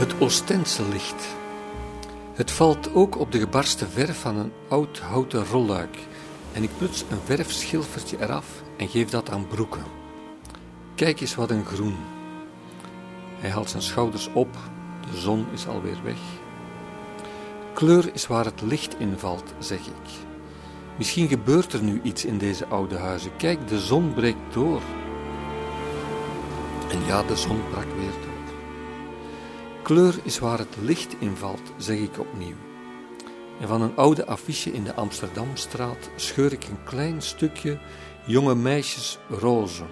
Het Oostense licht. Het valt ook op de gebarsten verf van een oud houten rolluik en ik pluts een verfschilfertje eraf en geef dat aan Broeken. Kijk eens wat een groen. Hij haalt zijn schouders op, de zon is alweer weg. Kleur is waar het licht invalt, zeg ik. Misschien gebeurt er nu iets in deze oude huizen. Kijk, de zon breekt door. En ja, de zon brak weer door. Kleur is waar het licht invalt, zeg ik opnieuw. En van een oude affiche in de Amsterdamstraat scheur ik een klein stukje jonge meisjes roze.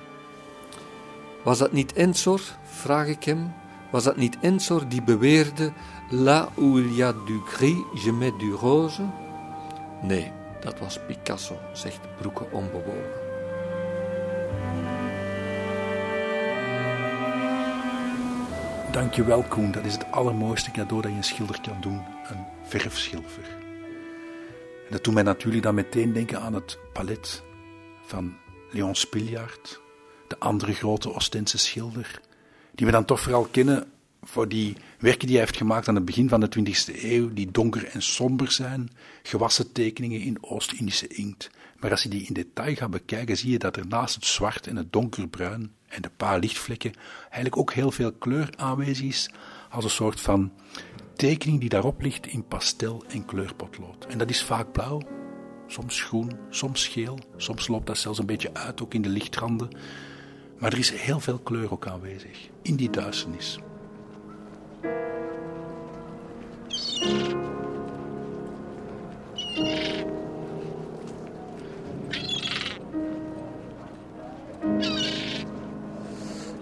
Was dat niet Ensor, vraag ik hem, was dat niet Ensor die beweerde Là où il y a du gris, je mets du rose? Nee, dat was Picasso, zegt Broeke onbewogen. Dankjewel Koen, dat is het allermooiste cadeau dat je een schilder kan doen, een verfschilfer. En dat doet mij natuurlijk dan meteen denken aan het palet van Leon Spiljaard, de andere grote Oostense schilder, die we dan toch vooral kennen voor die werken die hij heeft gemaakt aan het begin van de 20e eeuw, die donker en somber zijn, gewassen tekeningen in Oost-Indische inkt. Maar als je die in detail gaat bekijken, zie je dat er naast het zwart en het donkerbruin en de paar lichtvlekken eigenlijk ook heel veel kleur aanwezig is, als een soort van tekening die daarop ligt in pastel en kleurpotlood. En dat is vaak blauw, soms groen, soms geel, soms loopt dat zelfs een beetje uit, ook in de lichtranden. Maar er is heel veel kleur ook aanwezig, in die duisternis.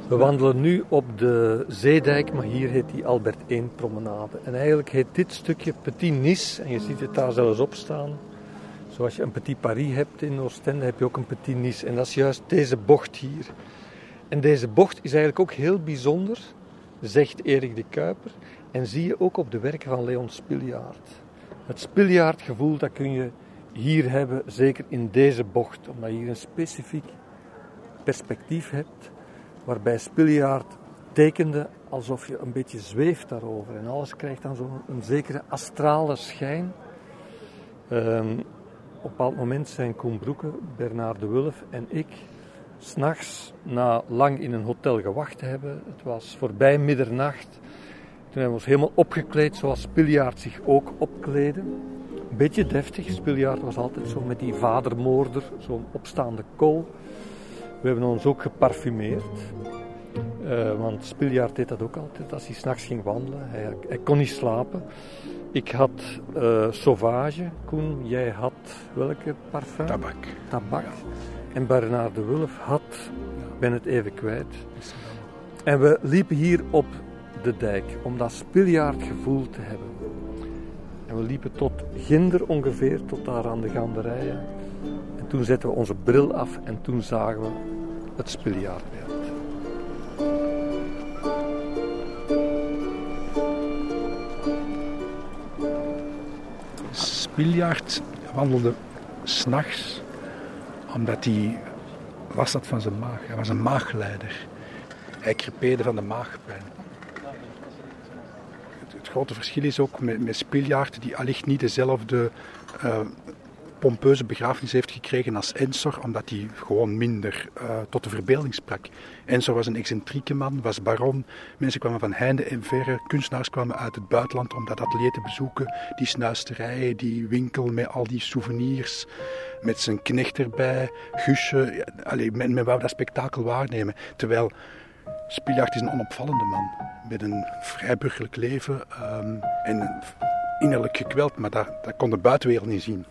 We wandelen nu op de zeedijk, maar hier heet die Albert 1 promenade. En eigenlijk heet dit stukje Petit Nice, en je ziet het daar zelfs op staan. Zoals je een Petit Paris hebt in Oostende, heb je ook een Petit Nice. En dat is juist deze bocht hier. En deze bocht is eigenlijk ook heel bijzonder, zegt Erik de Kuiper. En zie je ook op de werken van Leon Spiljaard. Het Spiljaardgevoel dat kun je hier hebben, zeker in deze bocht, omdat je hier een specifiek perspectief hebt, waarbij Spiljaard tekende alsof je een beetje zweeft daarover. En alles krijgt dan zo'n zekere astrale schijn. Um, op een bepaald moment zijn Koen Broeke, Bernard de Wulf en ik s'nachts na lang in een hotel gewacht te hebben. Het was voorbij middernacht. Toen hebben we ons helemaal opgekleed zoals Spiljaard zich ook opkleedde. Een beetje deftig. Spiljaard was altijd zo met die vadermoorder, zo'n opstaande kool. We hebben ons ook geparfumeerd. Uh, want Spiljaard deed dat ook altijd als hij s'nachts ging wandelen. Hij, hij, kon niet slapen. Ik had uh, Sauvage, Koen, jij had welke parfum? Tabak. Tabak. Ja. En Bernard de Wulf had, ben het even kwijt. En we liepen hier op de dijk om dat Spiljaard-gevoel te hebben. En we liepen tot Ginder ongeveer, tot daar aan de ganderijen. En toen zetten we onze bril af en toen zagen we het Spiljaardbeeld. Spiljaard wandelde s'nachts omdat hij was dat van zijn maag. Hij was een maagleider. Hij crepeerde van de maagpijn. Het, grote verschil is ook met, met die allicht niet dezelfde uh, pompeuze begrafenis heeft gekregen als Ensor, omdat hij gewoon minder uh, tot de verbeelding sprak. Ensor was een excentrieke man, was baron. Mensen kwamen van heinde en verre. Kunstenaars kwamen uit het buitenland om dat atelier te bezoeken. Die snuisterijen, die winkel met al die souvenirs. Met zijn knecht erbij, Guusje. Ja, men, men wou dat spektakel waarnemen. Terwijl Spiljaard is een onopvallende man. Met een vrijburgerlijk leven um, en innerlijk gekweld. Maar dat kon de buitenwereld niet zien.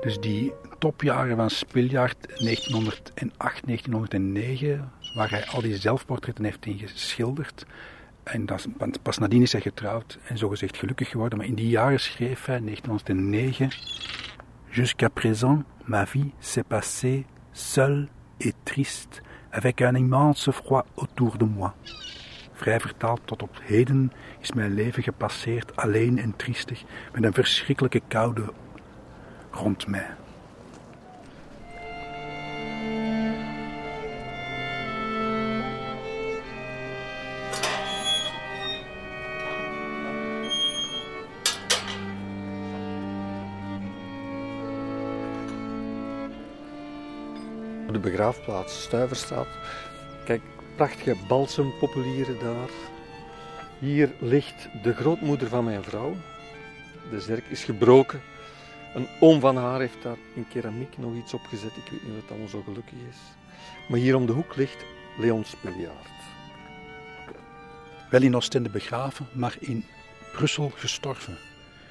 Dus die topjaren van Spiljaard 1908, 1909, waar hij al die zelfportretten heeft ingeschilderd. En dat, pas nadien is hij getrouwd en zogezegd gelukkig geworden. Maar in die jaren schreef hij, 1909, Jusqu'à présent, ma vie s'est passée seule et triste, avec un immense froid autour de moi. Vrij vertaald tot op heden is mijn leven gepasseerd alleen en triestig, met een verschrikkelijke koude Rond mij De begraafplaats Stuiverstraat. Kijk, prachtige balsempopulieren daar. Hier ligt de grootmoeder van mijn vrouw. De zerk is gebroken een oom van haar heeft daar in keramiek nog iets opgezet. Ik weet niet of het allemaal zo gelukkig is. Maar hier om de hoek ligt Leon Spiljaard. Wel in Oostende begraven, maar in Brussel gestorven.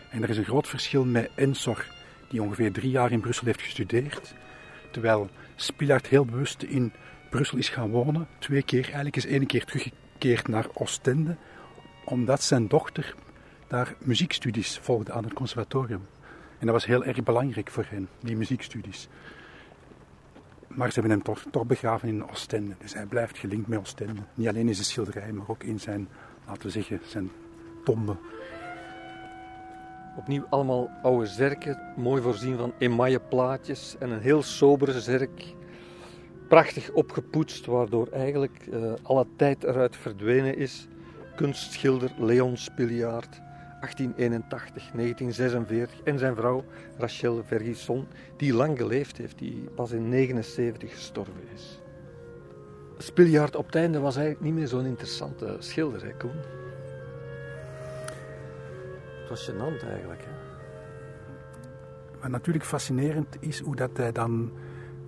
En er is een groot verschil met Ensor, die ongeveer drie jaar in Brussel heeft gestudeerd. Terwijl Spiljaard heel bewust in Brussel is gaan wonen. Twee keer, eigenlijk is één keer teruggekeerd naar Oostende. Omdat zijn dochter daar muziekstudies volgde aan het conservatorium. En dat was heel erg belangrijk voor hen, die muziekstudies. Maar ze hebben hem toch, toch begraven in Oostende. Dus hij blijft gelinkt met Oostende. Niet alleen in zijn schilderij, maar ook in zijn, laten we zeggen, zijn tombe. Opnieuw allemaal oude zerken, mooi voorzien van emaille plaatjes en een heel sobere zerk. Prachtig opgepoetst, waardoor eigenlijk uh, alle tijd eruit verdwenen is. Kunstschilder Leon Spiliaard 1881, 1946 en zijn vrouw Rachel Vergisson, die lang geleefd heeft, die pas in 79 gestorven is. Spiljaard op het einde was eigenlijk niet meer zo'n interessante schilder, hè Koen? Het was gênant eigenlijk. Hè? Wat natuurlijk fascinerend is hoe dat hij dan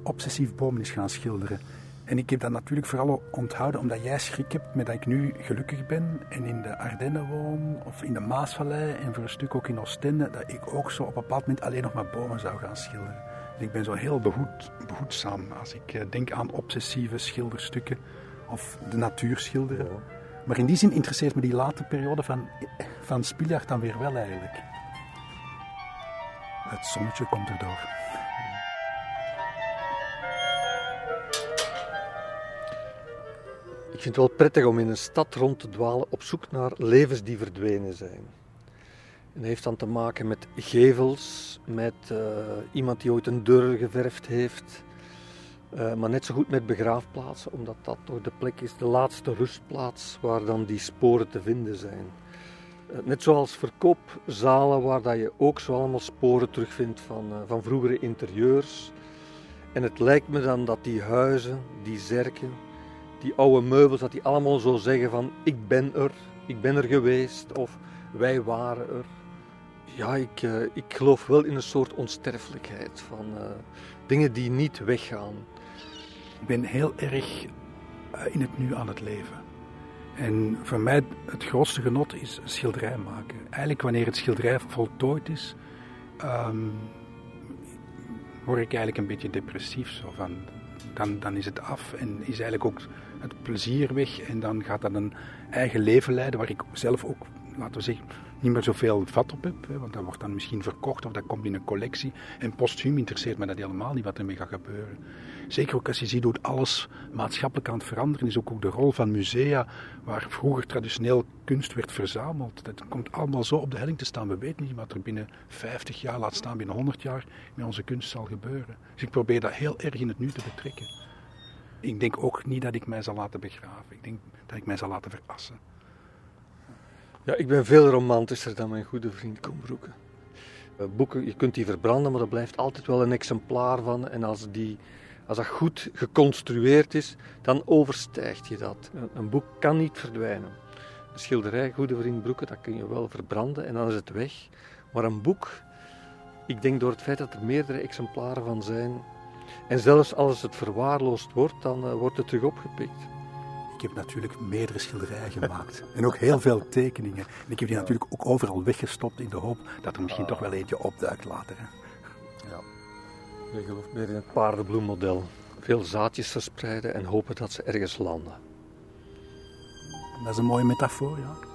obsessief bomen is gaan schilderen. En ik heb dat natuurlijk vooral onthouden omdat jij schrik hebt met dat ik nu gelukkig ben en in de Ardennen woon of in de Maasvallei en voor een stuk ook in Oostende, dat ik ook zo op een bepaald moment alleen nog maar bomen zou gaan schilderen. Dus ik ben zo heel behoed, behoedzaam als ik eh, denk aan obsessieve schilderstukken of de natuur schilderen. Maar in die zin interesseert me die late periode van, van dan weer wel eigenlijk. Het zonnetje komt erdoor. Ik vind het wel prettig om in een stad rond te dwalen op zoek naar levens die verdwenen zijn. En dat heeft dan te maken met gevels, met uh, iemand die ooit een deur geverfd heeft. Uh, maar net zo goed met begraafplaatsen, omdat dat toch de plek is, de laatste rustplaats waar dan die sporen te vinden zijn. Uh, net zoals verkoopzalen waar dat je ook zo allemaal sporen terugvindt van, van vroegere interieurs. En het lijkt me dan dat die huizen, die zerken, die oude meubels, dat die allemaal zo zeggen van ik ben er, ik ben er geweest of wij waren er. Ja, ik, uh, ik geloof wel in een soort onsterfelijkheid van uh, dingen die niet weggaan. Ik ben heel erg uh, in het nu aan het leven. En voor mij het grootste genot is schilderij maken. Eigenlijk wanneer het schilderij voltooid is, um, word ik eigenlijk een beetje depressief. Zo van, dan, dan is het af en is eigenlijk ook het plezier weg. En dan gaat dat een eigen leven leiden waar ik zelf ook, laten we zeggen, niet meer zoveel vat op heb. Hè, want dat wordt dan misschien verkocht of dat komt in een collectie. En postuum interesseert me dat helemaal niet wat ermee gaat gebeuren. Zeker ook als je ziet hoe alles maatschappelijk aan het veranderen is. Ook, ook de rol van musea, waar vroeger traditioneel kunst werd verzameld. Dat komt allemaal zo op de helling te staan. We weten niet wat er binnen 50 jaar, laat staan binnen 100 jaar, met onze kunst zal gebeuren. Dus ik probeer dat heel erg in het nu te betrekken. Ik denk ook niet dat ik mij zal laten begraven. Ik denk dat ik mij zal laten verassen. Ja, ik ben veel romantischer dan mijn goede vriend Kombroeke. Eh, boeken, je kunt die verbranden, maar er blijft altijd wel een exemplaar van. En als, die, als dat goed geconstrueerd is, dan overstijgt je dat. Een, boek kan niet verdwijnen. Een schilderij, goede vriend Broeke, dat kun je wel verbranden en dan is het weg. Maar een boek, ik denk door het feit dat er meerdere exemplaren van zijn, en zelfs als het verwaarloosd wordt, dan uh, wordt het terug opgepikt. Ik heb natuurlijk meerdere schilderijen gemaakt. en ook heel veel tekeningen. En ik heb die natuurlijk ook overal weggestopt in de hoop dat er misschien toch wel eentje opduikt later. Hè. Ja. Ik geloof meer in het paardenbloemmodel. Veel zaadjes verspreiden en hopen dat ze ergens landen. Dat is een mooie metafoor, ja.